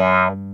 Based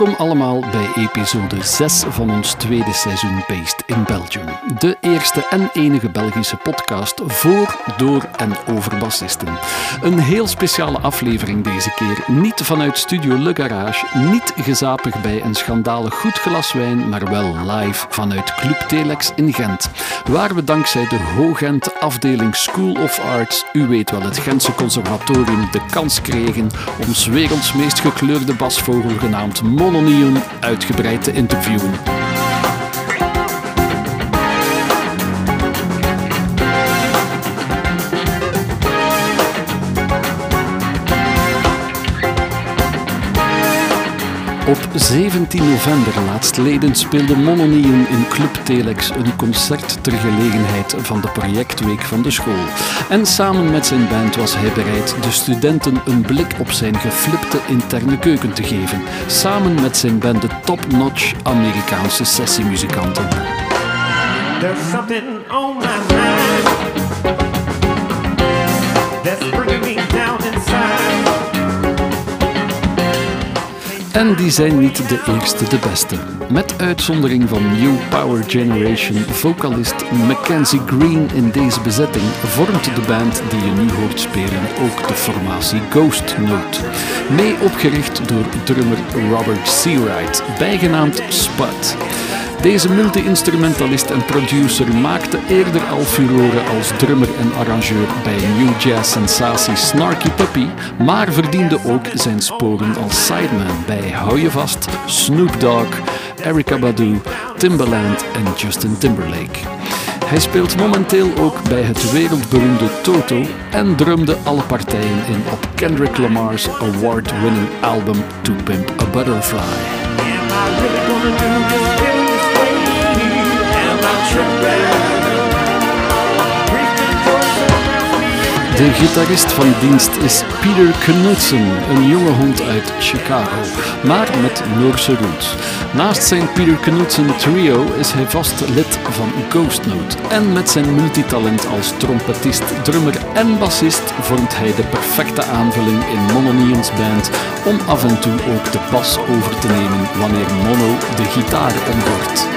Welkom allemaal bij episode 6 van ons tweede seizoen Based in Belgium. De eerste en enige Belgische podcast voor, door en over bassisten. Een heel speciale aflevering deze keer. Niet vanuit Studio Le Garage, niet gezapig bij een schandalig goed glas wijn, maar wel live vanuit Club Telex in Gent. Waar we dankzij de Hoogent afdeling School of Arts, u weet wel het Gentse Conservatorium, de kans kregen om werelds meest gekleurde basvogel genaamd Uitgebreid te interviewen. Op 17 november laatstleden speelde Mononium in Club Telex een concert ter gelegenheid van de projectweek van de school. En samen met zijn band was hij bereid de studenten een blik op zijn geflipte interne keuken te geven. Samen met zijn band de top-notch Amerikaanse sessiemuzikanten. There's something on my En die zijn niet de eerste de beste. Met uitzondering van New Power Generation vocalist Mackenzie Green in deze bezetting vormt de band die je nu hoort spelen ook de formatie Ghost Note. Mee opgericht door drummer Robert Seawright, bijgenaamd Spud. Deze multi-instrumentalist en producer maakte eerder al furoren als drummer en arrangeur bij New Jazz sensatie Snarky Puppy, maar verdiende ook zijn sporen als sideman bij Hou je vast, Snoop Dogg, Erykah Badu, Timbaland en Justin Timberlake. Hij speelt momenteel ook bij het wereldberoemde Toto en drumde alle partijen in op Kendrick Lamar's award-winning album To Pimp a Butterfly. De gitarist van dienst is Peter Knudsen, een jonge hond uit Chicago, maar met Noorse roots. Naast zijn Peter Knudsen trio is hij vast lid van Ghost Note. En met zijn multitalent als trompetist, drummer en bassist vormt hij de perfecte aanvulling in Mononium's band om af en toe ook de bas over te nemen wanneer Mono de gitaar omgort.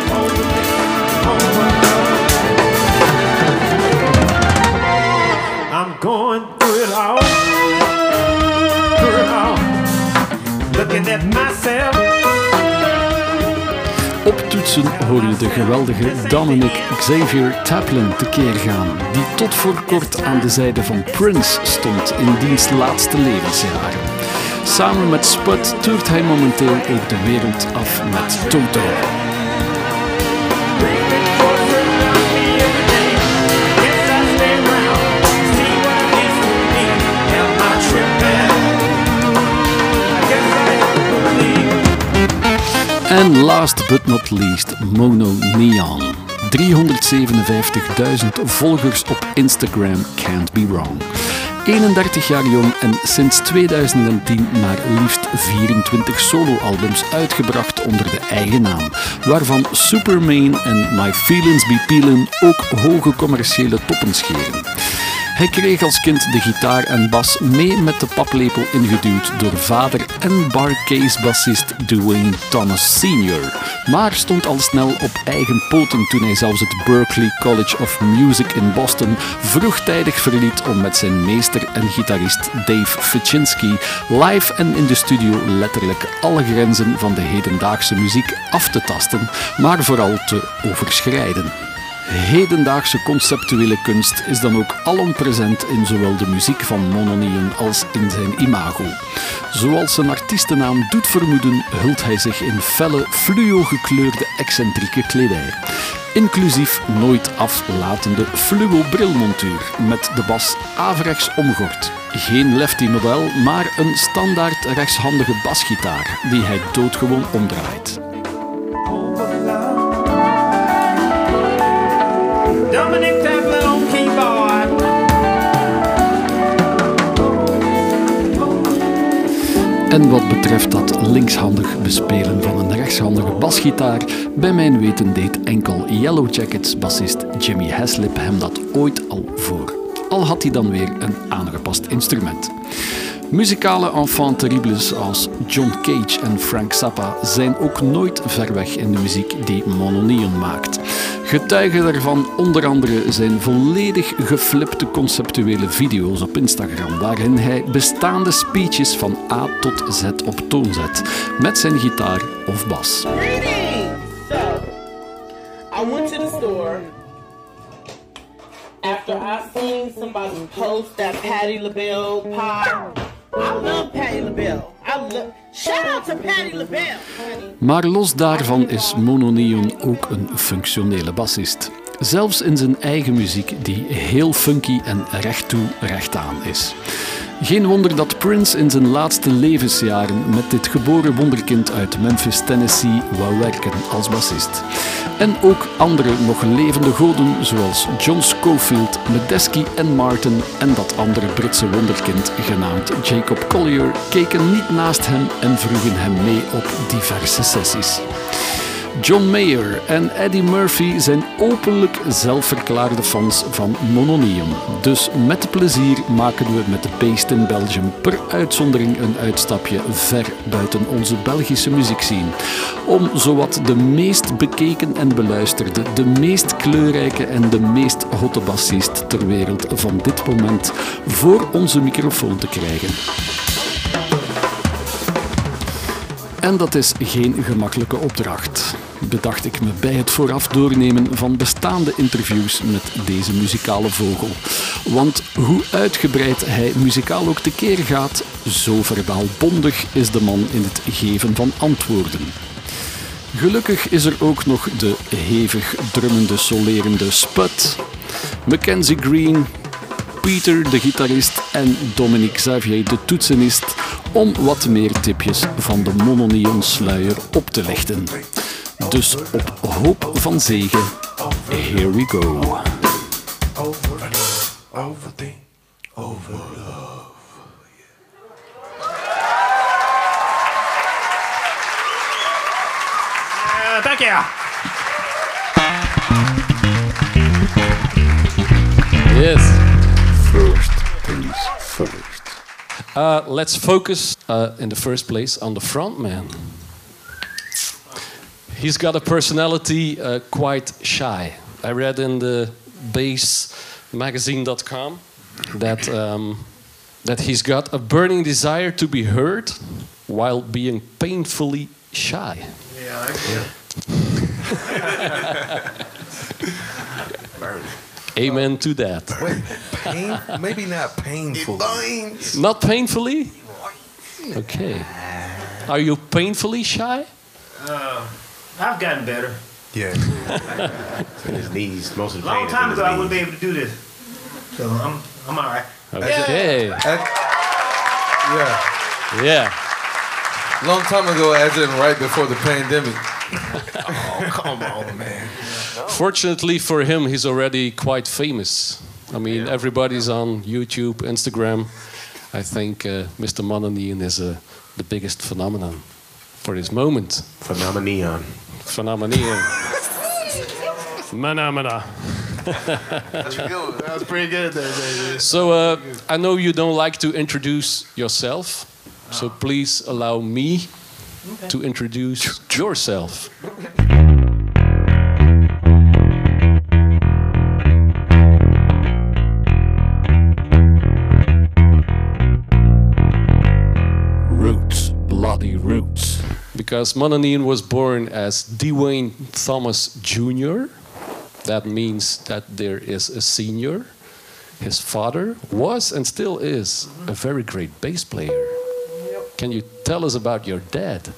Looking at myself. Op toetsen hoor je de geweldige Dominic Xavier Taplin tekeer gaan, die tot voor kort aan de zijde van Prince stond in diens laatste levensjaren. Samen met Spud toert hij momenteel ook de wereld af met Toto. En last but not least, Mono Neon. 357.000 volgers op Instagram can't be wrong. 31 jaar jong en sinds 2010 maar liefst 24 soloalbums uitgebracht onder de eigen naam, waarvan Superman en My Feelings Be Peelin' ook hoge commerciële toppen scheren. Hij kreeg als kind de gitaar en bas mee met de paplepel ingeduwd door vader en barcase-bassist Dwayne Thomas Sr., maar stond al snel op eigen poten toen hij zelfs het Berklee College of Music in Boston vroegtijdig verliet om met zijn meester en gitarist Dave Fichinsky live en in de studio letterlijk alle grenzen van de hedendaagse muziek af te tasten, maar vooral te overschrijden. Hedendaagse conceptuele kunst is dan ook alom present in zowel de muziek van Mononium als in zijn imago. Zoals zijn artiestennaam doet vermoeden, hult hij zich in felle, fluo gekleurde excentrieke kledij. Inclusief nooit aflatende fluo brilmontuur met de bas averechts omgord. Geen lefty model, maar een standaard rechtshandige basgitaar die hij doodgewoon omdraait. En wat betreft dat linkshandig bespelen van een rechtshandige basgitaar, bij mijn weten deed enkel Yellow Jackets bassist Jimmy Haslip hem dat ooit al voor. Al had hij dan weer een aangepast instrument. Muzikale enfants terribles als John Cage en Frank Zappa zijn ook nooit ver weg in de muziek die Mononeon maakt. Getuige daarvan onder andere zijn volledig geflipte conceptuele video's op Instagram, waarin hij bestaande speeches van A tot Z op toon zet, met zijn gitaar of bas. I went to store after I seen somebody post that Patty LaBelle pie. Maar los daarvan is Mononeon ook een functionele bassist. Zelfs in zijn eigen muziek, die heel funky en recht toe, recht aan is. Geen wonder dat Prince in zijn laatste levensjaren met dit geboren wonderkind uit Memphis, Tennessee, wou werken als bassist. En ook andere nog levende goden zoals John Scofield, Medeski en Martin en dat andere Britse wonderkind genaamd Jacob Collier keken niet naast hem en vroegen hem mee op diverse sessies. John Mayer en Eddie Murphy zijn openlijk zelfverklaarde fans van Mononeon. Dus met plezier maken we met de Based in Belgium per uitzondering een uitstapje ver buiten onze Belgische muziekscene. Om zowat de meest bekeken en beluisterde, de meest kleurrijke en de meest hotte bassist ter wereld van dit moment voor onze microfoon te krijgen. En dat is geen gemakkelijke opdracht, bedacht ik me bij het vooraf doornemen van bestaande interviews met deze muzikale vogel. Want hoe uitgebreid hij muzikaal ook tekeer gaat, zo verbaal bondig is de man in het geven van antwoorden. Gelukkig is er ook nog de hevig drummende, solerende Spud, Mackenzie Green, Peter de gitarist en Dominique Xavier de toetsenist om wat meer tipjes van de mononeon sluier op te lichten. Dus op hoop van zegen, here we go. Overthink, over over love. Uh, thank you. Yes. First things first. Uh, let's focus uh, in the first place on the front man. He's got a personality uh, quite shy. I read in the bassmagazine.com that um, that he's got a burning desire to be heard while being painfully shy. Yeah, Amen to that. Wait, pain? Maybe not painful. Not painfully? Okay. Are you painfully shy? I've gotten better. Yeah. in his knees. Most of A the pain long time in his ago, I wouldn't be able to do this. So I'm, I'm all right. Okay. Ac- yeah. Yeah. Long time ago, as in right before the pandemic. Oh, come on, man. Fortunately for him, he's already quite famous. I mean, everybody's on YouTube, Instagram. I think uh, Mr. Mononeon is uh, the biggest phenomenon for this moment. Phenomenon. Phenomenon. Phenomena. That was pretty good there, baby. So uh, I know you don't like to introduce yourself, so please allow me to introduce yourself. Because Mononeon was born as Dwayne Thomas Jr. That means that there is a senior. His father was and still is a very great bass player. Can you tell us about your dad?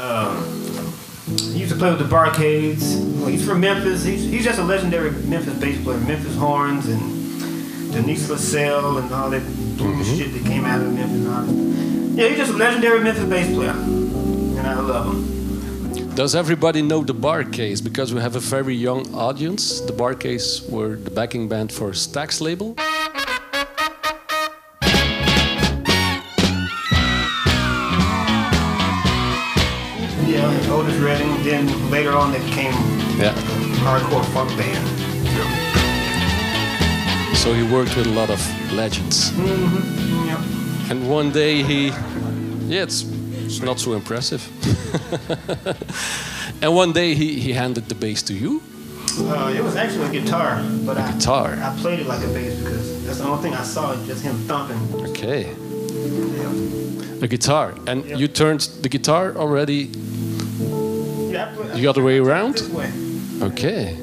Um, he used to play with the Bar-Kays. He's from Memphis. He's, he's just a legendary Memphis bass player. Memphis Horns and Denise LaSalle and all that mm-hmm. shit that came out of Memphis. And all that. Yeah, he's just a legendary Memphis bass player and I love them. Does everybody know the Bar-Kays? Because we have a very young audience. The Bar-Kays were the backing band for Stax label. Yeah, Otis Redding. Then later on, they became yeah. hardcore funk band. So he worked with a lot of legends. Mm -hmm. yep. And one day he, yeah, it's it's not so impressive. and one day he, he handed the bass to you. Uh, it was actually a guitar, but I, Guitar. I played it like a bass because that's the only thing I saw, just him thumping. Okay. A guitar. And you turned the guitar already Yeah, play- the other way around? Way. Okay.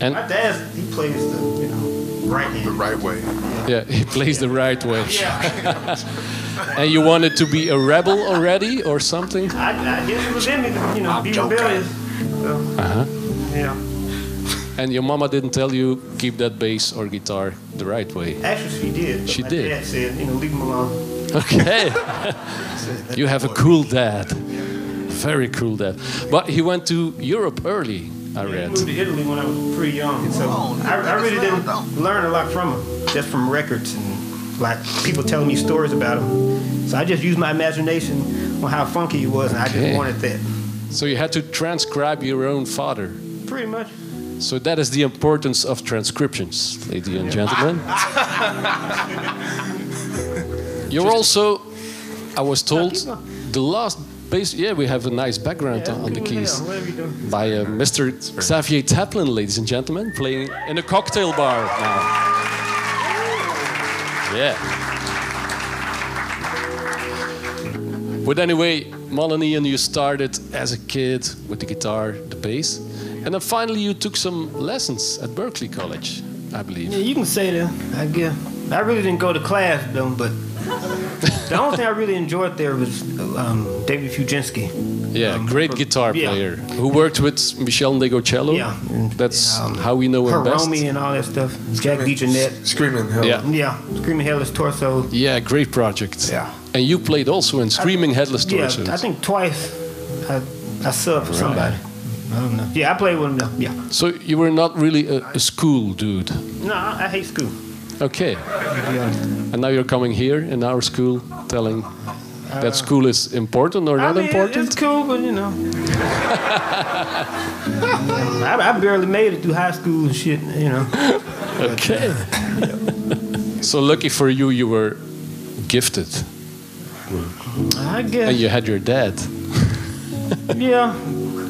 And My dad, he plays the, you know, right. The right way. yeah, he plays the right way. and you wanted to be a rebel already or something? I, I guess it was in me to, you know, be joking. rebellious. So, Uh-huh. yeah. And your mama didn't tell you keep that bass or guitar the right way. Actually, she did. She my did. dad said, you know, leave him alone. Okay. you have a cool dad. Very cool dad. But he went to Europe early, I I read. moved to Italy when I was pretty young, so I, I really didn't learn a lot from him, just from records and like people telling me stories about him. So I just used my imagination on how funky he was, and I just wanted that. So you had to transcribe your own father. Pretty much. So that is the importance of transcriptions, ladies and gentlemen. You're also, I was told, the last bass. Yeah, we have a nice background on, on the keys Yeah, whatever you doing. by uh, Mr. Xavier Taplin, ladies and gentlemen, playing in a cocktail bar now. Yeah. But anyway, Mononeon, you started as a kid with the guitar, the bass, and then finally you took some lessons at Berklee College, I believe. Yeah, you can say that. I guess. I really didn't go to class though, but the only thing I really enjoyed there was um, David Fiuczynski. Yeah, Um, great for- guitar yeah. player who worked with Meshell Ndegeocello. Yeah, and, That's um, how we know him best. Hiromi and all that stuff. Jack DeJohnette. Screaming hell. Yeah. Yeah, Screaming Headless Torso. Yeah, great project. Yeah. And you played also in Screaming Headless Torso. Yeah, I think twice I, I subbed for somebody. I don't know. Yeah, I played with him though. Yeah. So you were not really a, a school dude. No, I, I hate school. Okay. Yeah. And now you're coming here in our school telling that school is important or Uh, I not mean, important? It's cool, but you know. I, I barely made it through high school and shit, you know. Okay. so lucky for you, you were gifted I guess. and you had your dad. Yeah.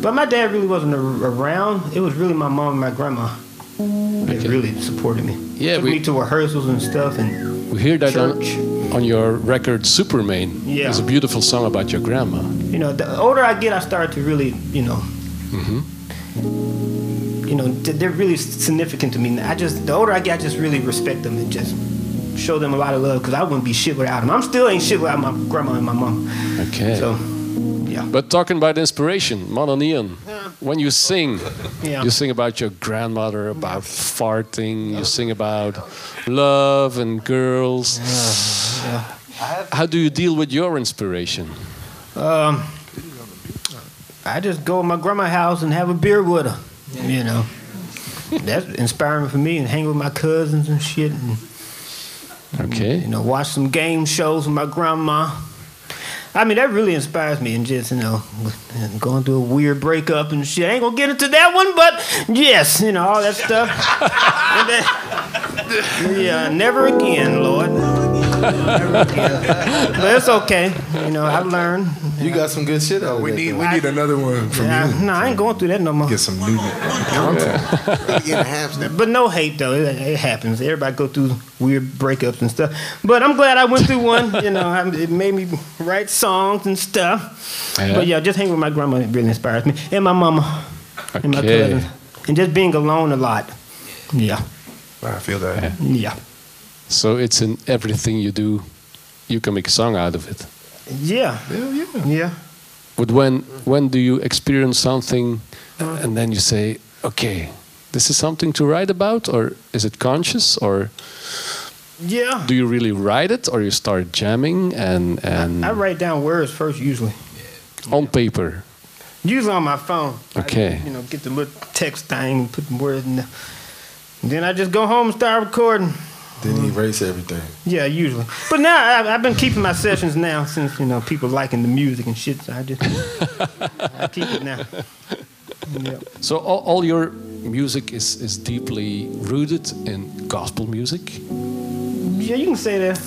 But my dad really wasn't around. It was really my mom and my grandma Okay. really supported me. Yeah, Took we- me to rehearsals and stuff. And We hear that on, Church. on your record Superman. Yeah. It's a beautiful song about your grandma. you know, the older I get, I start to really, you know, mm-hmm. you know, they're really significant to me. I just, the older I get, I just really respect them and just show them a lot of love because I wouldn't be shit without them. I'm still ain't shit without my grandma and my mom. Okay. So, yeah. But talking about inspiration, Mononeon, when you sing, Yeah. you sing about your grandmother, about farting, you sing about love and girls. How do you deal with your inspiration? Um, I just go to my grandma's house and have a beer with her. You know, that's inspiring for me and hang with my cousins and shit and Okay. you know watch some game shows with my grandma. I mean, that really inspires me, and just you know, going through a weird breakup and shit. I ain't gonna get into that one, but yes, you know all that stuff. And then- yeah, never again, Lord. Never again. But it's okay. You know, I've learned. You got some good shit out of We that, need though. we need another one from Yeah, you. no, I ain't going through that no more. Get some new content. Enhance that. But no hate though. It, it happens. Everybody go through weird breakups and stuff. But I'm glad I went through one. You know, I, it made me write songs and stuff. Yeah. But yeah, just hanging with my grandma really inspires me, and my mama, and my cousins, and just being alone a lot. Yeah, I feel that. yeah, So it's in everything you do, you can make a song out of it. yeah, Hell yeah. yeah. But when when do you experience something and then you say, okay, this is something to write about, or is it conscious, or Yeah. do you really write it, or you start jamming and and I write down words first usually. on paper? Usually on my phone. I, Okay. you know, get the little text thing and put the words in there. And then I just go home and start recording. Then he erase everything. Yeah, usually. But now I, I've been keeping my sessions now since you know people liking the music and shit. So I just I keep it now. Yep. So all, all your music is, is deeply rooted in gospel music. Yeah, you can say that.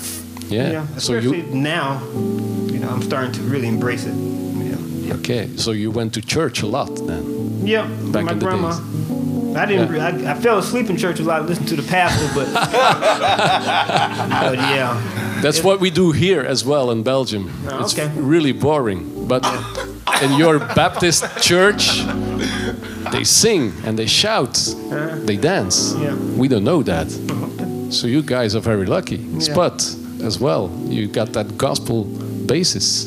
Yeah. So especially you now, you know, I'm starting to really embrace it. Yeah. okay? So you went to church a lot then. Yeah, Back my in the grandma. days. I didn't. I, I fell asleep in church a lot, listening to the pastor, but, but yeah, That's what we do here as well in Belgium. Oh, it's okay. really boring, but in your Baptist church, they sing and they shout, uh-huh. they dance. Yeah. We don't know that. So you guys are very lucky. Yeah. Sput as well. You got that gospel basis.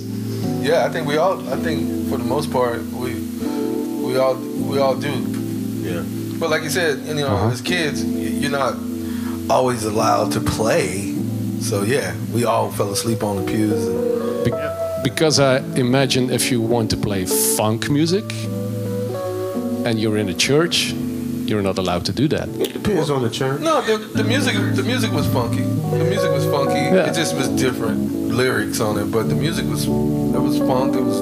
Yeah, I think we all. I think for the most part, we we all we all do. Yeah. But like you said, you know, Uh-huh. as kids, you're not always allowed to play. So yeah, we all fell asleep on the pews. And, Be- because I imagine if you want to play funk music and you're in a church, you're not allowed to do that. It Depends on the church. no, the, the music the music was funky. The music was funky. Yeah. It just was different lyrics on it, but the music was it was funk. It was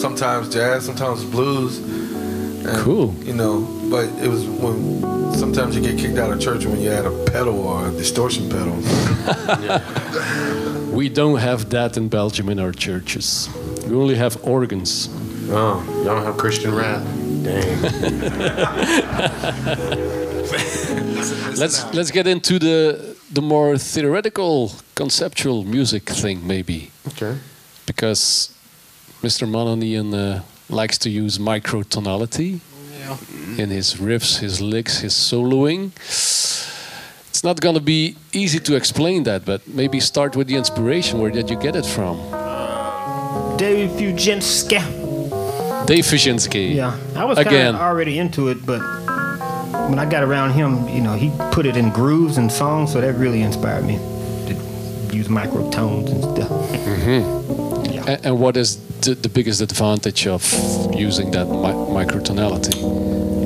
sometimes jazz, sometimes blues. And, Cool. You know, but it was when sometimes you get kicked out of church when you had a pedal or a distortion pedal. We don't have that in Belgium in our churches. We only have organs. Oh, y'all don't have Christian rap. Dang. Let's let's get into the the more theoretical, conceptual music thing, maybe, Okay. because Mr. Mononeon uh, likes to use microtonality in his riffs, his licks, his soloing. It's not going to be easy to explain that, but maybe start with the inspiration. Where did you get it from? David Fiuczynski. Dave Fiuczynski. Yeah, I was kind Again. of already into it, but when I got around him, you know, he put it in grooves and songs, so that really inspired me to use microtones and stuff. Yeah. A- And what is the, the biggest advantage of using that mi- microtonality?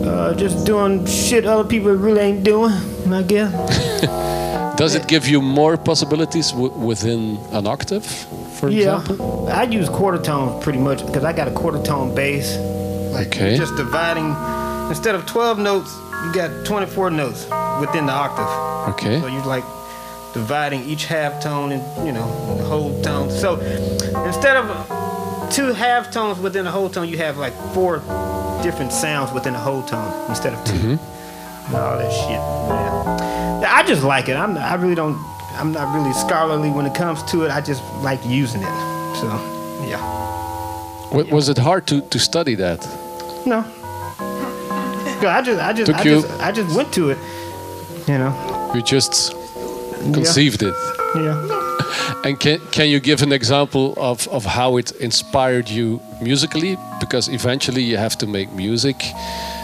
Uh, just doing shit other people really ain't doing, I guess. Does it give you more possibilities w- within an octave, for Yeah, example? I use quarter tones pretty much because I got a quarter tone bass. Like Okay. just dividing instead of 12 notes, you got 24 notes within the octave. Okay. So you like dividing each half tone and you know the whole tone. So instead of two half tones within a whole tone, you have like four different sounds within a whole tone instead of 2 mm-hmm. And all that shit. Yeah. Yeah, I just like it. I'm. I really don't. I'm not really scholarly when it comes to it. I just like using it. So yeah. W- was it hard to, to study that? No. I just. I just. Took I you- just. I just went to it. You know. You just conceived it. Yeah. And can, can you give an example of, of how it inspired you musically? Because eventually you have to make music.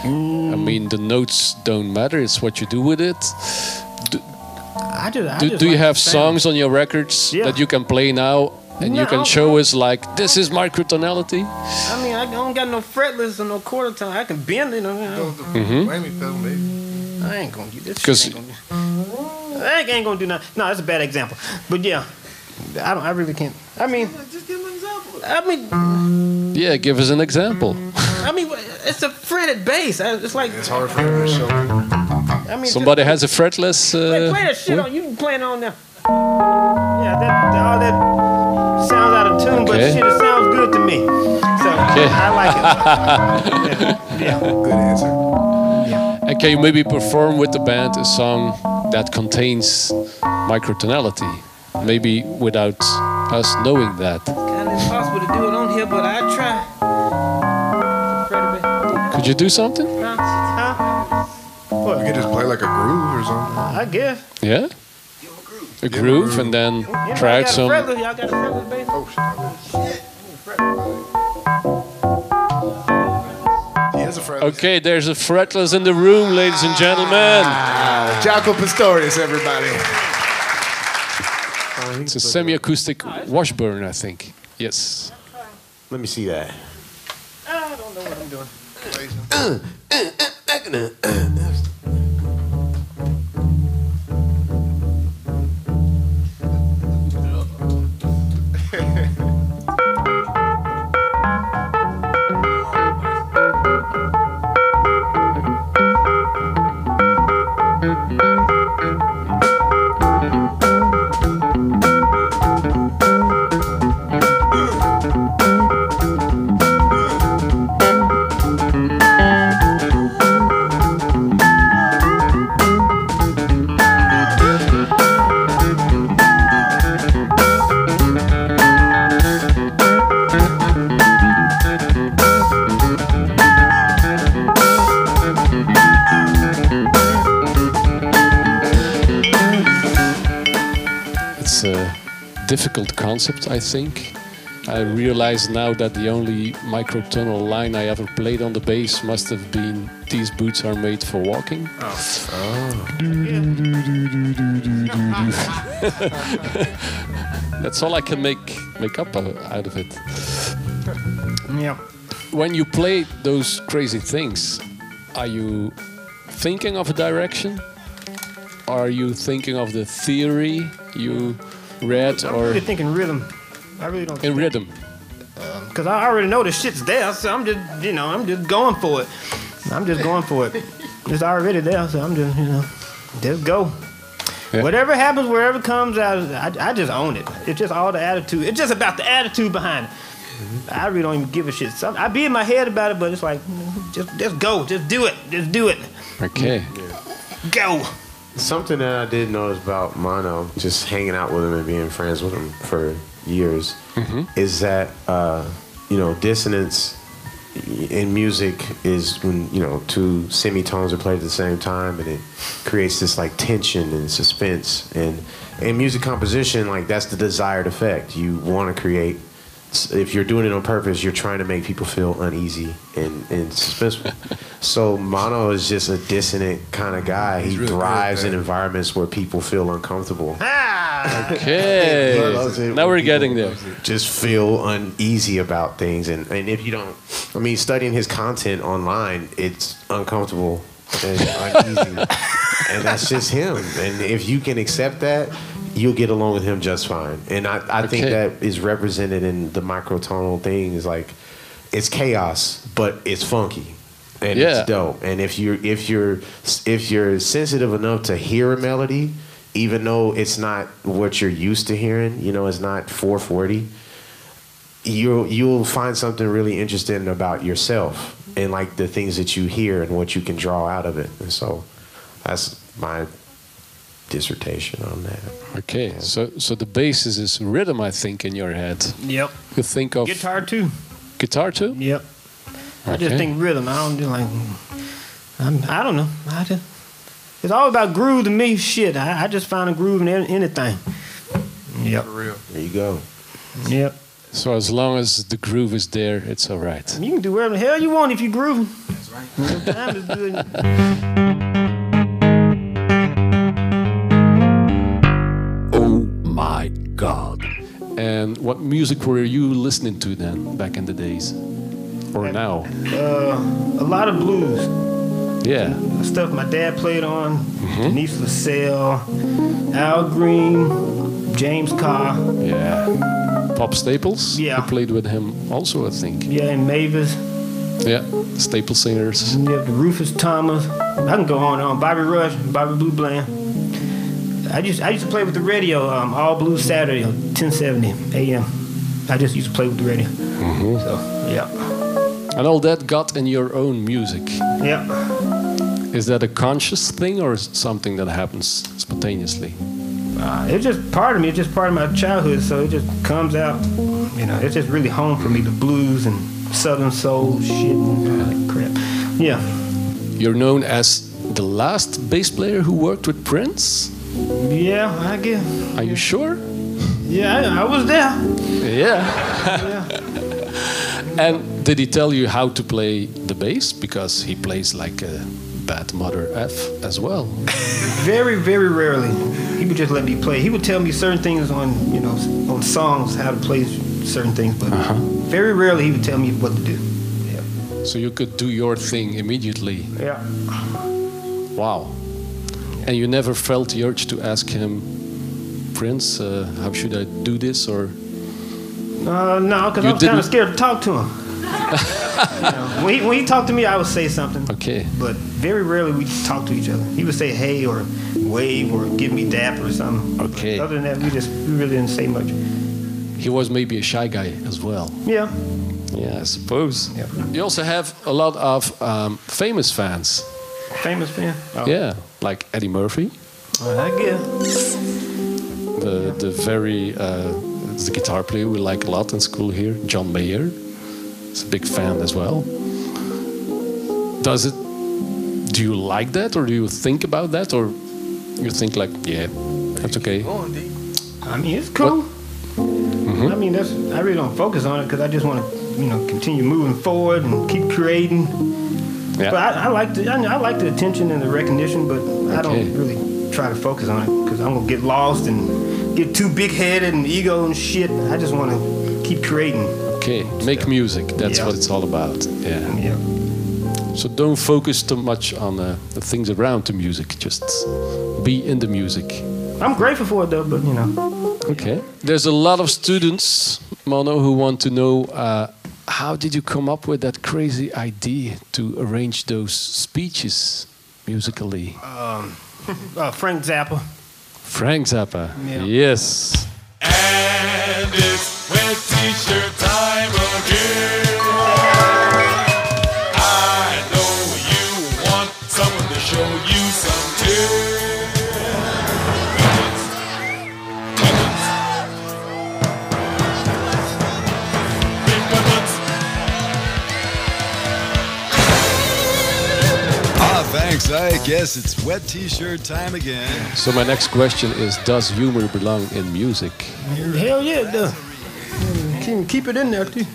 I mm. mean, the notes don't matter, it's what you do with it. I just. I Do, just do you have songs on your records Yeah. that you can play now and you can show us, like, this is my microtonality? I mean, I don't got no fretless or no quarter tone. I can bend it. You know, mm-hmm. Whammy pedal, maybe. I ain't gonna do this. 'Cause- Shit ain't gonna do. I ain't gonna do nothing. No, that's a bad example. But yeah, I don't. I really can't. I mean, Just give him an example. I mean, Yeah, give us an example. I mean, it's a fretted bass. It's like It's hard for him to show. I mean, Somebody has a fretless. Play, Uh, play that shit yeah? on. You can play it on there. Yeah, that, all that sounds out of tune, but shit, it sounds good to me. So Okay. I like it. yeah, yeah. Good answer. And can you maybe perform with the band a song that contains microtonality? Maybe without us knowing that. Kind of impossible to do it on here, but I try. Could you do something? Huh? Huh? You could just play like a groove or something. I guess. Yeah? A groove and then Anybody try got a some. fretless? Y'all got a fretless bass? He has a friend. Okay, there's a fretless in the room, ladies and gentlemen. Jaco Pastorius, everybody. It's a semi acoustic Washburn, I think. Yes. Let me see that. I don't know what I'm doing. Uh, uh, uh, difficult concept, I think. I realize now that the only microtonal line I ever played on the bass must have been "These boots are made for walking." That's all I can make make up uh, out of it. Yeah. When you play those crazy things, are you thinking of a direction? Are you thinking of the theory you read, I'm or really thinking rhythm. I really don't. in rhythm? Um, because I already know the shit's there, so I'm just, you know, I'm just going for it. I'm just going for it. It's already there, so I'm just, you know, just go. Yeah. Whatever happens, wherever it comes out, I, I just own it. It's just all the attitude. It's just about the attitude behind it. Mm-hmm. I really don't even give a shit. Some, I be in my head about it, but it's like, just, just go, just do it, just do it, Okay. go. Something that I did notice about Mono, just hanging out with him and being friends with him for years, is that uh, you know dissonance in music is when you know two semitones are played at the same time, and it creates this like tension and suspense. And in music composition, like that's the desired effect. You want to create. If you're doing it on purpose, you're trying to make people feel uneasy and, and suspenseful. so Mono is just a dissonant kind of guy. He He's really good thrives in environments where people feel uncomfortable. Ah, Okay. Now we're getting there. Just feel uneasy about things, and, and if you don't, I mean, studying his content online, it's uncomfortable and uneasy, and that's just him. And if you can accept that, you'll get along with him just fine. And I, I think that is represented in the microtonal thing. Is like it's chaos, but it's funky. And Yeah. it's dope. And if you're if you're if you're sensitive enough to hear a melody, even though it's not what you're used to hearing, you know, it's not 440, you'll you'll find something really interesting about yourself and like the things that you hear and what you can draw out of it. And so that's my dissertation on that. Okay. So so the basis is rhythm, I think, in your head. yep. You think of Guitar too. guitar too? Yep. I just think rhythm. I don't do like. I'm, I don't know. I just. It's all about groove to me. Shit. I, I just find a groove in anything. Yep. For real. There you go. Yep. So as long as the groove is there, it's all right. You can do whatever the hell you want if you grooving. That's right. Time is good. And what music were you listening to then, back in the days, or now? Uh, a lot of blues. Yeah. Stuff my dad played on. Mm-hmm. Denise LaSalle, Al Green, James Carr. Yeah. Pop Staples. Yeah. You played with him also, I think. Yeah, and Mavis. Yeah. Staple singers. You have the Rufus Thomas. I can go on and on. Bobby Rush, Bobby Blue Bland. I used I used to play with the radio um, all blues Saturday, 1070 a.m. I just used to play with the radio. So yeah, And all that got in your own music. yeah. Is that a conscious thing or is it something that happens spontaneously? Uh, it's just part of me. It's just part of my childhood. So it just comes out. You know, it's just really home for me. The blues and Southern soul shit and all that crap. Yeah, You're known as the last bass player who worked with Prince. Yeah. I guess. Are you sure? Yeah, I, I was there. Yeah. Yeah. And did he tell you how to play the bass? Because he plays like a bad mother F as well. Very, very rarely. He would just let me play. He would tell me certain things on, you know, on songs, how to play certain things, but uh-huh. very rarely he would tell me what to do. Yeah. So you could do your thing immediately. Yeah. Wow. And you never felt the urge to ask him, Prince, uh, how should I do this? Or Uh, no, because I was kind of scared to talk to him. You know, when, he, when he talked to me, I would say something. okay, But very rarely we talk to each other. He would say hey or wave or give me dap or something. But Okay. other than that, we just we really didn't say much. he was maybe a shy guy as well. Yeah. Yeah, I suppose. Yeah. You also have a lot of um, famous fans. Famous fan. Oh, Yeah, like Eddie Murphy, I guess. the the very uh, the guitar player we like a lot in school here. John Mayer, is a big fan as well. Does it? Do you like that, or do you think about that, or you think like, yeah, that's okay? Go on, D. I mean, it's cool. I mean, that's I really don't focus on it because I just want to, you know, continue moving forward and keep creating. Yeah. But I, I like the I, I like the attention and the recognition, but I don't really try to focus on it because I'm gonna get lost and get too big headed and ego and shit. I just want to keep creating. Okay, make music. That's Yeah. what it's all about. Yeah. Yeah. So don't focus too much on uh, the things around the music. Just be in the music. I'm grateful for it though, but you know, Okay. There's a lot of students, Mono, who want to know uh, how did you come up with that crazy idea to arrange those speeches musically? uh, Frank Zappa. Frank Zappa. Yeah. Yes. And it's wet t-shirt time again. I know you want someone to show you some tears. I guess it's wet t-shirt time again. So my next question is: Does humor belong in music? Hell yeah, it does. Keep, keep it in there too.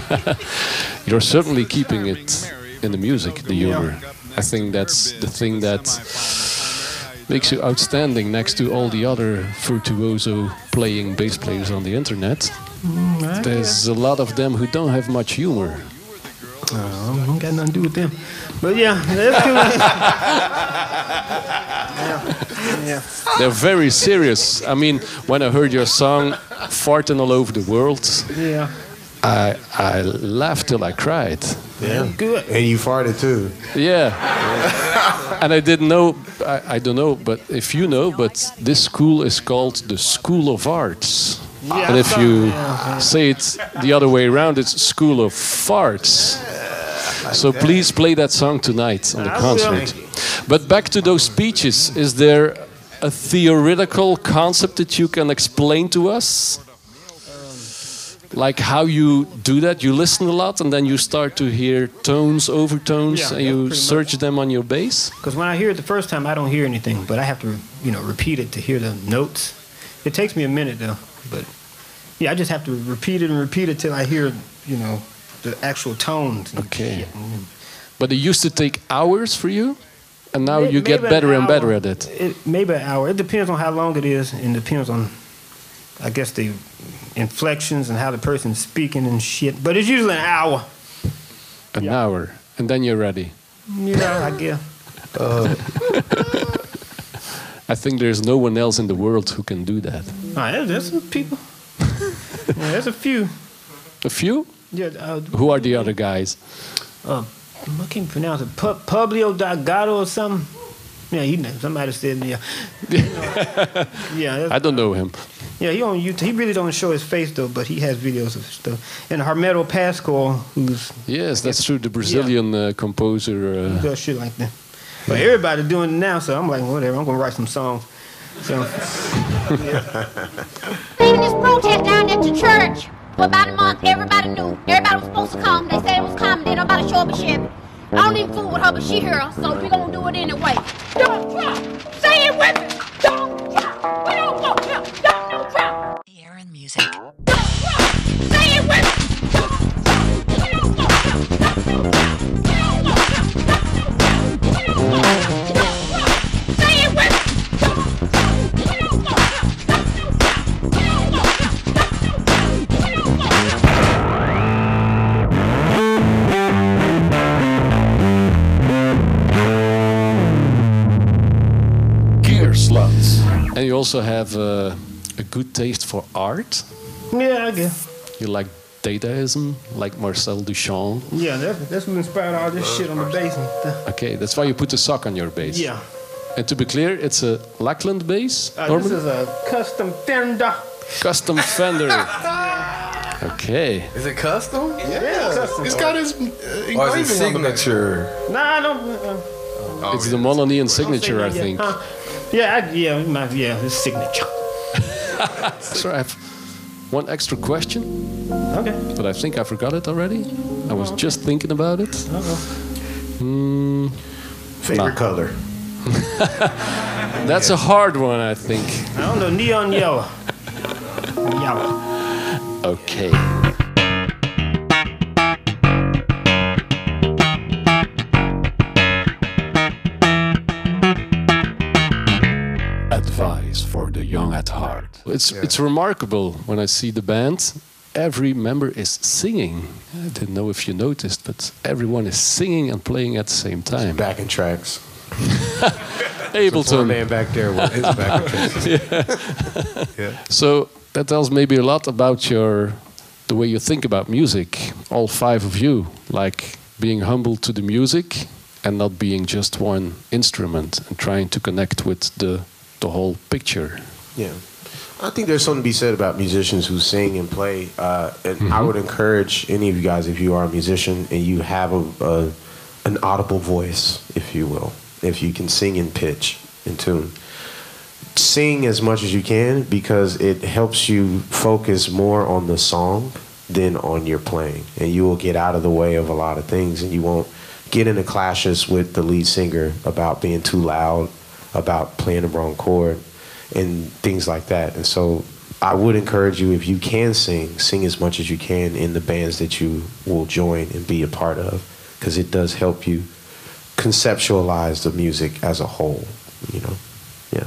You're certainly keeping it in the music, the humor. I think that's the thing that makes you outstanding next to all the other virtuoso playing bass players on the internet. There's a lot of them who don't have much humor. Uh, I don't got nothing to do with them. But yeah, that's cool. yeah. yeah. They're very serious. I mean, when I heard your song "Farting All Over the World," Yeah. I I laughed till I cried. Yeah. Good. And you farted too. Yeah. and I didn't know, I, I don't know, but if you know, but this school is called the School of Arts. Yeah, and if you yeah, say it the other way around, it's School of Farts. So please play that song tonight on the concert. But back to those speeches, is there a theoretical concept that you can explain to us? Um, like how you do that? You listen a lot and then you start to hear tones, overtones, Yeah, and you search them on your bass? Because when I hear it the first time, I don't hear anything, but I have to, you know, repeat it to hear the notes. It takes me a minute though, but yeah, I just have to repeat it and repeat it till I hear, you know, the actual tones. Okay. Mm. But it used to take hours for you, and now you get maybe an better and better at it. It maybe an hour. It depends on how long it is, and depends on, I guess the inflections and how the person's speaking and shit. But it's usually an hour. An hour, and then you're ready. Know, I guess. Uh, I think there's no one else in the world who can do that. Ah, there's, there's some people. yeah, there's a few. A few? Yeah, uh, Who are the other guys? uh, I can't pronounce it. Pu- Publio Delgado or something. Yeah, he somebody said yeah. yeah, I don't know him. yeah. He on YouTube. He really don't show his face though, but he has videos of stuff. And Hermeto Pascoal, who's Yes, that's true. The Brazilian uh, composer. Uh, does shit like that. But everybody doing it now, so I'm like, whatever. I'm gonna write some songs. So Leading this protest down at the church. For about a month, everybody knew. Everybody was supposed to come. They said it was coming. They don't about to show up and shit. I don't even fool with her, but she here, so we gonna do it anyway. Don't drop. Say it with me. Don't drop. We don't want him. Don't no drop. The air and music. Also have uh, a good taste for art. yeah, I guess. You like Dadaism, like Marcel Duchamp. Yeah, that's that's what inspired all this shit on the bass. Okay, that's why you put the sock on your bass. Yeah. And to be clear, it's a Lakland bass. Uh, this is a custom Fender. Custom Fender. okay. Is it custom? Yeah, custom. it's got his uh, Or is it engraving on the back. signature? Nah, I don't. Uh, Oh, it's the Mononeon signature, I don't say that think. Huh? Yeah, I, yeah, my, yeah, his signature. So I have one extra question, Okay. but I think I forgot it already. I was just thinking about it. Uh-oh. Hmm, Favorite Nah. color? that's a hard one, I think. I don't know, neon yellow. Yellow. Okay. For the young at heart. It's it's remarkable when I see the band. Every member is singing. I didn't know if you noticed, but everyone is singing and playing at the same time. Backing tracks. Ableton. Man back there with his backing tracks. yeah. So that tells maybe a lot about your the way you think about music. All five of you, like being humble to the music and not being just one instrument and trying to connect with the the whole picture. Yeah. I think there's something to be said about musicians who sing and play. Uh, and I would encourage any of you guys, if you are a musician and you have a, a an audible voice, if you will, if you can sing in pitch, in tune, sing as much as you can because it helps you focus more on the song than on your playing, and you will get out of the way of a lot of things, and you won't get into clashes with the lead singer about being too loud, about playing the wrong chord and things like that. And so I would encourage you if you can sing, sing as much as you can in the bands that you will join and be a part of because it does help you conceptualize the music as a whole, you know. Yeah.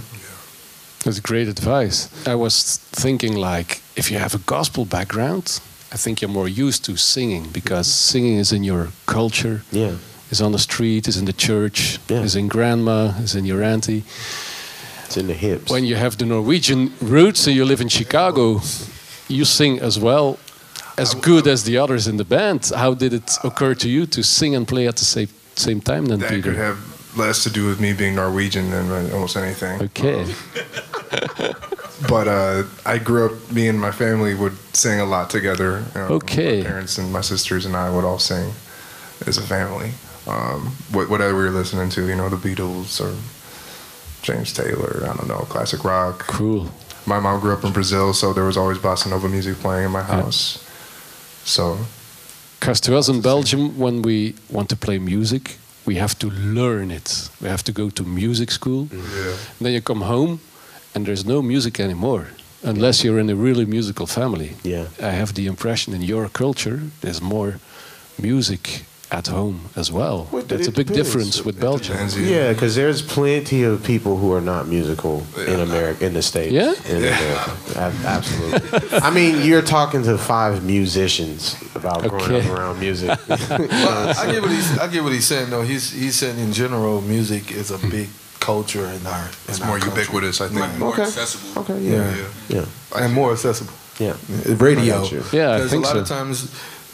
That's great advice. I was thinking like if you have a gospel background, I think you're more used to singing because singing is in your culture. Yeah. Is on the street, is in the church, is in grandma, is in your auntie. It's in the hips. When you have the Norwegian roots and you live in Chicago, you sing as well as good as the others in the band. How did it occur to you to sing and play at the same same time then, That Peter? could have less to do with me being Norwegian than almost anything. Okay. But uh, I grew up, me and my family would sing a lot together. You know, Okay. My parents and my sisters and I would all sing as a family. Um, wh- whatever we were listening to, you know, the Beatles or James Taylor, I don't know, classic rock. Cool. My mom grew up in Brazil, so there was always bossa nova music playing in my house. So Because to us in Belgium, when we want to play music, we have to learn it. We have to go to music school. Yeah. Then you come home, and there's no music anymore, unless you're in a really musical family. Yeah. I have the impression in your culture, there's more music at home as well. Well, That's a it big depends. difference with Belgium. Yeah, because there's plenty of people who are not musical in America, in the states. Yeah? in America. Ab- absolutely. I mean, you're talking to five musicians about growing Okay. up around music. well, I get what he's I get what he's saying though. He's he's saying in general, music is a big culture in our. It's in more country. ubiquitous, I think. Like More okay. accessible. Okay, yeah, yeah, and more accessible. Yeah, radio. I got you. Yeah, I because think a lot so. of times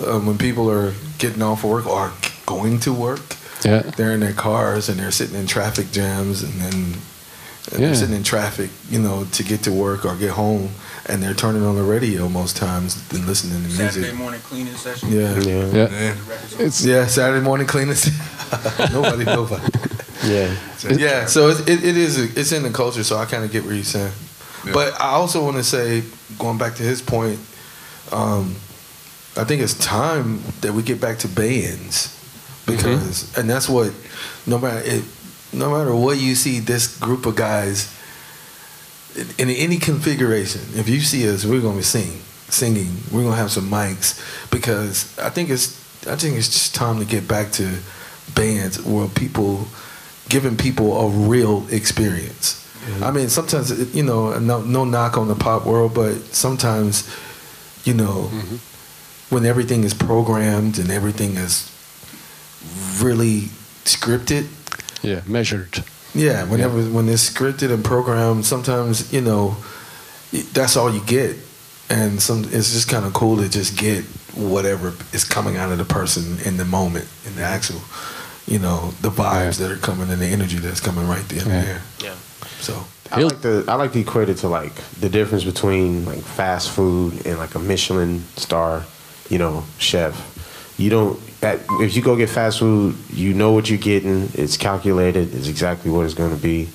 um, when people are getting off work or going to work, Yeah. they're in their cars and they're sitting in traffic jams and then and Yeah. they're sitting in traffic, you know, to get to work or get home, and they're turning on the radio most times and listening to music. Saturday morning cleaning session. Yeah. Yeah. Yeah. It's yeah, Saturday morning cleaning. nobody, nobody. Yeah. Yeah, so it, it, it is it's in the culture, so I kind of get what you're saying. But I also want to say, going back to his point, um, I think it's time that we get back to bands because, mm-hmm. and that's what no matter it, no matter what you see, this group of guys in, in any configuration, if you see us, we're gonna be singing, singing. We're gonna have some mics because I think it's I think it's just time to get back to bands where people giving people a real experience. Mm-hmm. I mean, sometimes you know, no no knock on the pop world, but sometimes you know mm-hmm. When everything is programmed and everything is really scripted. Yeah, measured. Yeah, whenever when it's scripted and programmed, sometimes you know that's all you get, and some it's just kind of cool to just get whatever is coming out of the person in the moment, in the actual, you know, the vibes that are coming and the energy that's coming right there. Yeah. there. Yeah. So I like to I like to equate it to like the difference between like fast food and like a Michelin star, you know, chef. You don't at, if you go get fast food, you know what you're getting. It's calculated. It's exactly what it's going to be,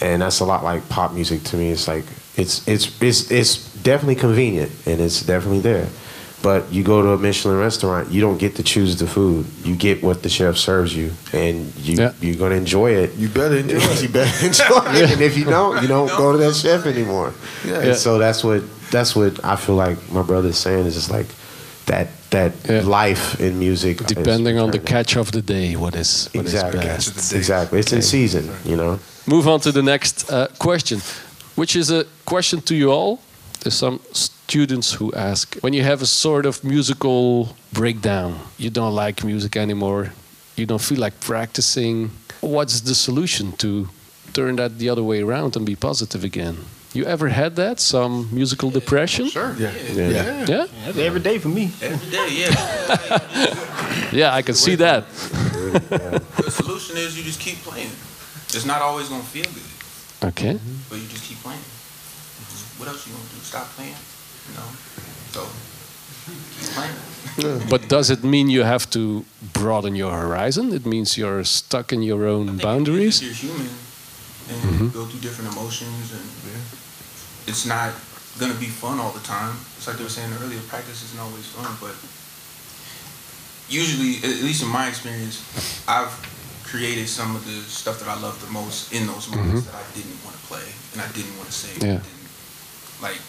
and that's a lot like pop music to me. It's like it's it's it's it's definitely convenient and it's definitely there. But you go to a Michelin restaurant, you don't get to choose the food. You get what the chef serves you, and you Yeah. you're gonna enjoy it. you better enjoy it. you better enjoy it. And if you don't, you don't go to that chef anymore. Yeah. And so that's what that's what I feel like my brother's saying is just like that that life in music. Depending on the catch of the day, what is what is Exactly. best. Exactly. It's in season, you know. Move on to the next uh, question, which is a question to you all. There's some students who ask when you have a sort of musical breakdown, you don't like music anymore, you don't feel like practicing. What's the solution to turn that the other way around and be positive again? You ever had that? Some musical depression? Sure. Yeah. Yeah. Yeah. Yeah? That's every day for me. Every day, yeah. Yeah, I can see that. the solution is you just keep playing. It's not always gonna feel good, Okay. but you just keep playing. What else you gonna do? Stop playing? You know? So keep playing. But does it mean you have to broaden your horizon? It means you're stuck in your own boundaries? You're human and Mhm. go through different emotions and it's not gonna be fun all the time. It's like they were saying earlier, practice isn't always fun, but usually, at least in my experience, I've created some of the stuff that I love the most in those moments Mhm. that I didn't want to play and I didn't want to say. Yeah. Like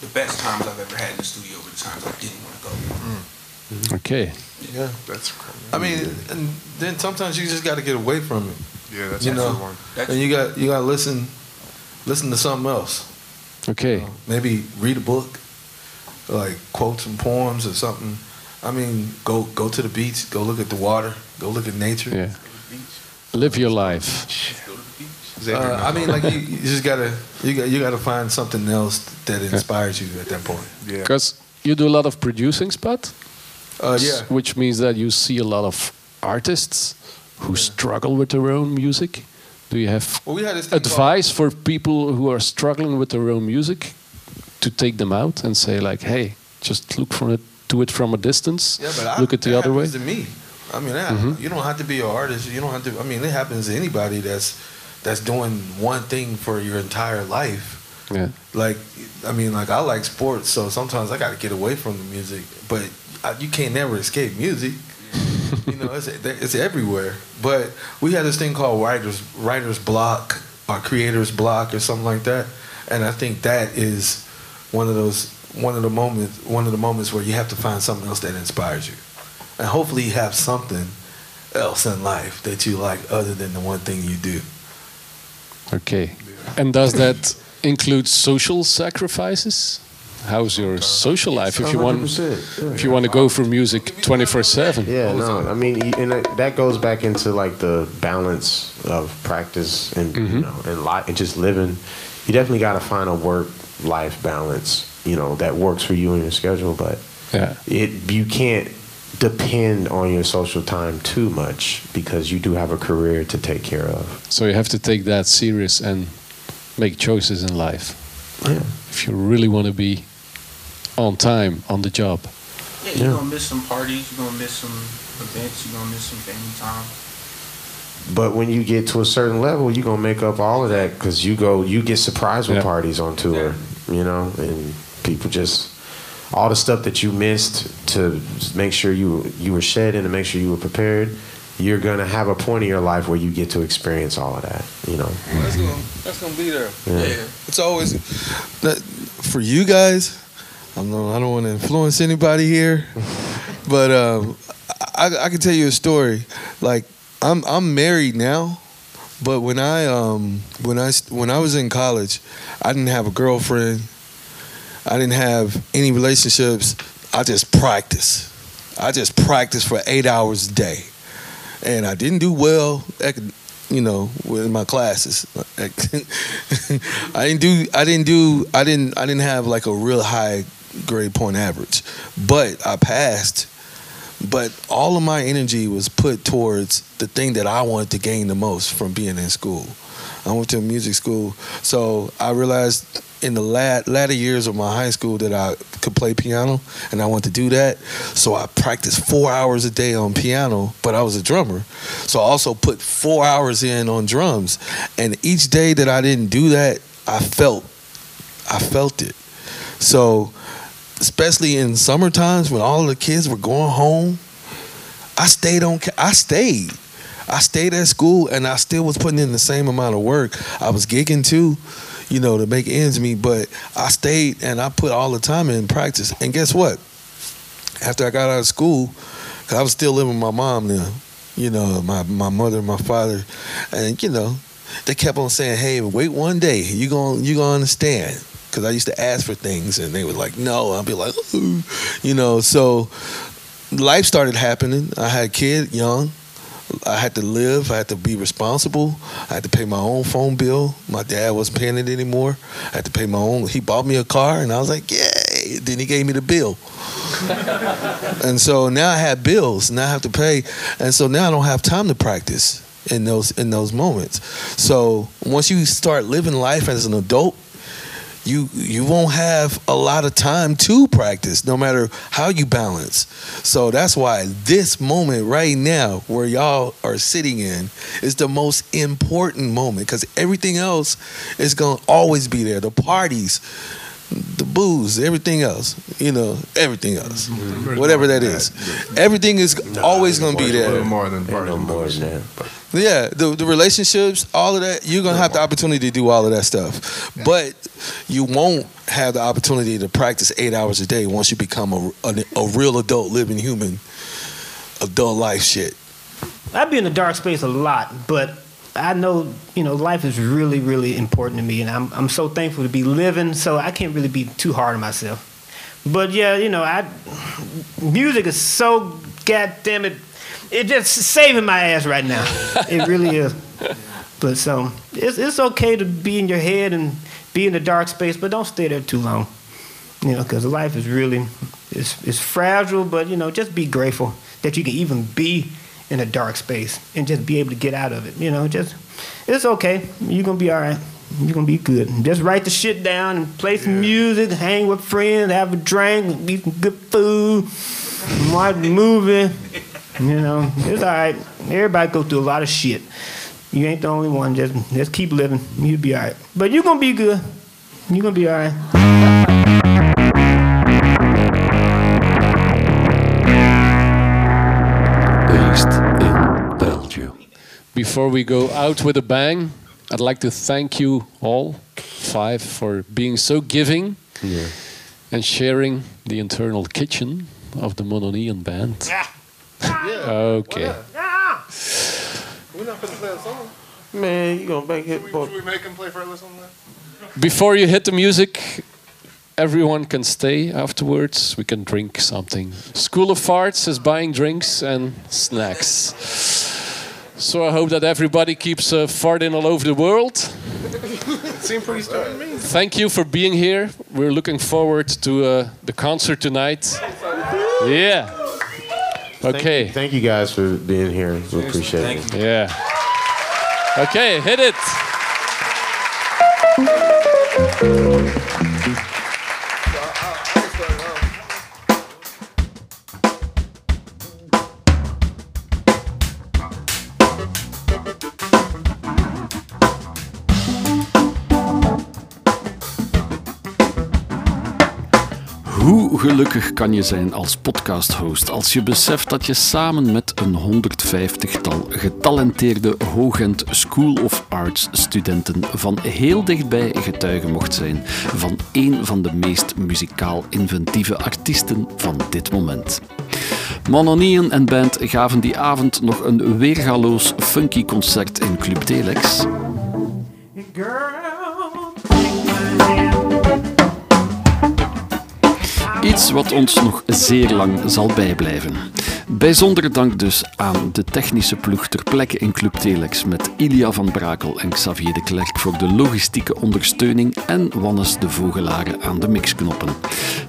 the best times I've ever had in the studio were the times I didn't want to go. Okay. Yeah. That's I mean, and then sometimes you just got to get away from it. Yeah, that's you know, good one. and you got you got to listen, listen to something else. Okay. Maybe read a book, like quote some poems or something. I mean, go go to the beach, go look at the water, go look at nature. Yeah. Live your life. Uh, I mean, like you, you just gotta you got you gotta find something else that inspires you at that point. Yeah. Because you do a lot of producing, Sput. Uh, yeah. Which means that you see a lot of artists who struggle with their own music. Do you have Well, we advice for people who are struggling with their own music to take them out and say like, hey, just look from it, do it from a distance. Yeah, but I, look at the other way. happens To me, I mean, that, Mhm. you don't have to be an artist. You don't have to. I mean, it happens to anybody that's that's doing one thing for your entire life. Yeah. Like, I mean, like I like sports, so sometimes I got to get away from the music. But I, you can't never escape music. You know, it's it's everywhere. But we had this thing called writers writers block or creators block or something like that, and I think that is one of those one of the moments one of the moments where you have to find something else that inspires you, and hopefully you have something else in life that you like other than the one thing you do. Okay. And does that include social sacrifices? How's your social life if you want yeah. if you want to go for music 24/7? Yeah, no, I mean, and that- goes back into like the balance of practice and you Mhm. know and life and just living. You definitely got to find a work life balance, you know, that works for you and your schedule. But Yeah. it you can't depend on your social time too much because you do have a career to take care of. So you have to take that serious and make choices in life. Yeah. If you really want to be on time on the job. Yeah, you're Yeah. gonna miss some parties, you're gonna miss some events, you're gonna miss some family time. But when you get to a certain level, you're gonna make up all of that because you go, you get surprised with Yeah. parties on tour, you know, and people just all the stuff that you missed to make sure you you were shed and to make sure you were prepared. You're gonna have a point in your life where you get to experience all of that, you know. That's gonna, that's gonna be there. Yeah. It's always that for you guys. I don't. I don't want to influence anybody here, but um, I, I can tell you a story. Like I'm I'm married now, but when I um when I when I was in college, I didn't have a girlfriend. I didn't have any relationships. I just practiced. I just practiced for eight hours a day, and I didn't do well. You know, with my classes. I didn't do. I didn't do. I didn't. I didn't have like a real high grade point average, but I passed. But all of my energy was put towards the thing that I wanted to gain the most from being in school. I went to a music school, so I realized in the lat, latter years of my high school that I could play piano, and I wanted to do that. So I practiced four hours a day on piano, but I was a drummer, so I also put four hours in on drums. And each day that I didn't do that, I felt, I felt it. So, especially in summer times when all the kids were going home, I stayed on. I stayed. I stayed at school and I still was putting in the same amount of work. I was gigging too, you know, to make ends meet. But I stayed and I put all the time in practice. And guess what? After I got out of school, 'cause I was still living with my mom now, you know, my my mother, my father, and you know, they kept on saying, "Hey, wait one day, you going you gonna understand." Because I used to ask for things, and they were like, "No," I'd be like, "Ooh," you know. So life started happening. I had a kid, young. I had to live. I had to be responsible. I had to pay my own phone bill. My dad wasn't paying it anymore. I had to pay my own. He bought me a car, and I was like, "Yay!" Then he gave me the bill. and so now I have bills. Now I have to pay, and so now I don't have time to practice in those in those moments. So once you start living life as an adult, you you won't have a lot of time to practice no matter how you balance. So that's why this moment right now where y'all are sitting in is the most important moment because everything else is going to always be there. The parties the booze everything else you know everything mm-hmm. else. Whatever that is. Everything is always going to be there. little more than part no of more than that. Yeah, the the relationships, all of that, you're gonna have the opportunity to do all of that stuff, but you won't have the opportunity to practice eight hours a day once you become a, a, a real adult, living human, adult life shit. I'd be in the dark space a lot, but I know, you know, life is really, really important to me, and I'm I'm so thankful to be living. So I can't really be too hard on myself. But yeah, you know, I music is so goddamn it, it just saving my ass right now. it really is. But so it's it's okay to be in your head and be in the dark space, but don't stay there too long. You know, because life is really it's it's fragile, but you know, just be grateful that you can even be in a dark space and just be able to get out of it. You know, just it's okay. You're gonna be all right. You're gonna be good. Just write the shit down and play some music, hang with friends, have a drink, eat some good food, watch a movie. You know, it's all right. Everybody go through a lot of shit. You ain't the only one. Just just keep living. You'll be all right. But you're gonna be good. You're gonna be all right. Before we go out with a bang, I'd like to thank you all five for being so giving and sharing the internal kitchen of the Mononeon band. Okay. We're not gonna play a song. Man, you gonna make it? Should we make him play Fretless on that? Before you hit the music, everyone can stay afterwards. We can drink something. School of Farts is buying drinks and snacks. So I hope that everybody keeps uh, farting all over the world. Seemed pretty starting to me. Thank you for being here. We're looking forward to uh, the concert tonight. Yeah. Okay. Thank you guys for being here. We appreciate it. Yeah. Okay, hit it. Gelukkig kan je zijn als podcast-host als je beseft dat je samen met een 150-tal getalenteerde Hoogend School of Arts studenten van heel dichtbij getuige mocht zijn van een van de meest muzikaal inventieve artiesten van dit moment. Mononien en band gaven die avond nog een weergaloos funky concert in Club Telex. Wat ons nog zeer lang zal bijblijven. Bijzonder dank dus aan de technische ploeg ter plekke in Club Telex met Ilia van Brakel en Xavier de Klerk voor de logistieke ondersteuning en Wannes de Vogelaren aan de mixknoppen.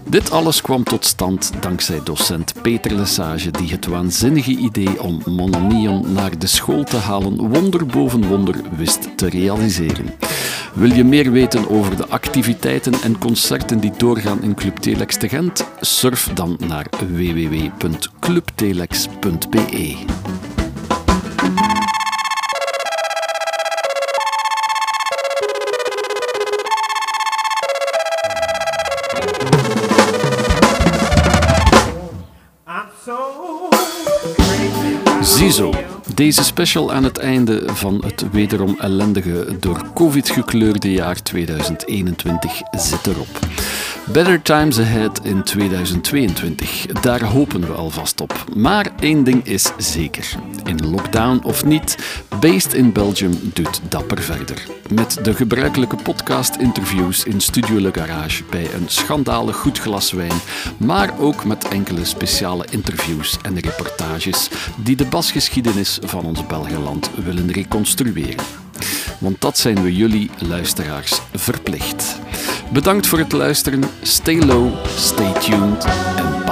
Dit alles kwam tot stand dankzij docent Peter Lesage die het waanzinnige idee om Mononion naar de school te halen wonder boven wonder wist te realiseren. Wil je meer weten over de activiteiten en concerten die doorgaan in Club Telex te Gent? Surf dan naar www.clubtelex.be. So Ziezo, Deze special aan het einde van het wederom ellendige door COVID gekleurde jaar 2021 zit erop. Better times ahead in 2022. Daar hopen we alvast op. Maar één ding is zeker. In lockdown of niet, Based in Belgium doet dapper verder. Met de gebruikelijke podcast-interviews in Studio Le Garage bij een schandalig goed glas wijn, maar ook met enkele speciale interviews en reportages die de basgeschiedenis van ons Belgeland willen reconstrueren. Want dat zijn we jullie luisteraars verplicht. Bedankt voor het luisteren. Stay low, stay tuned en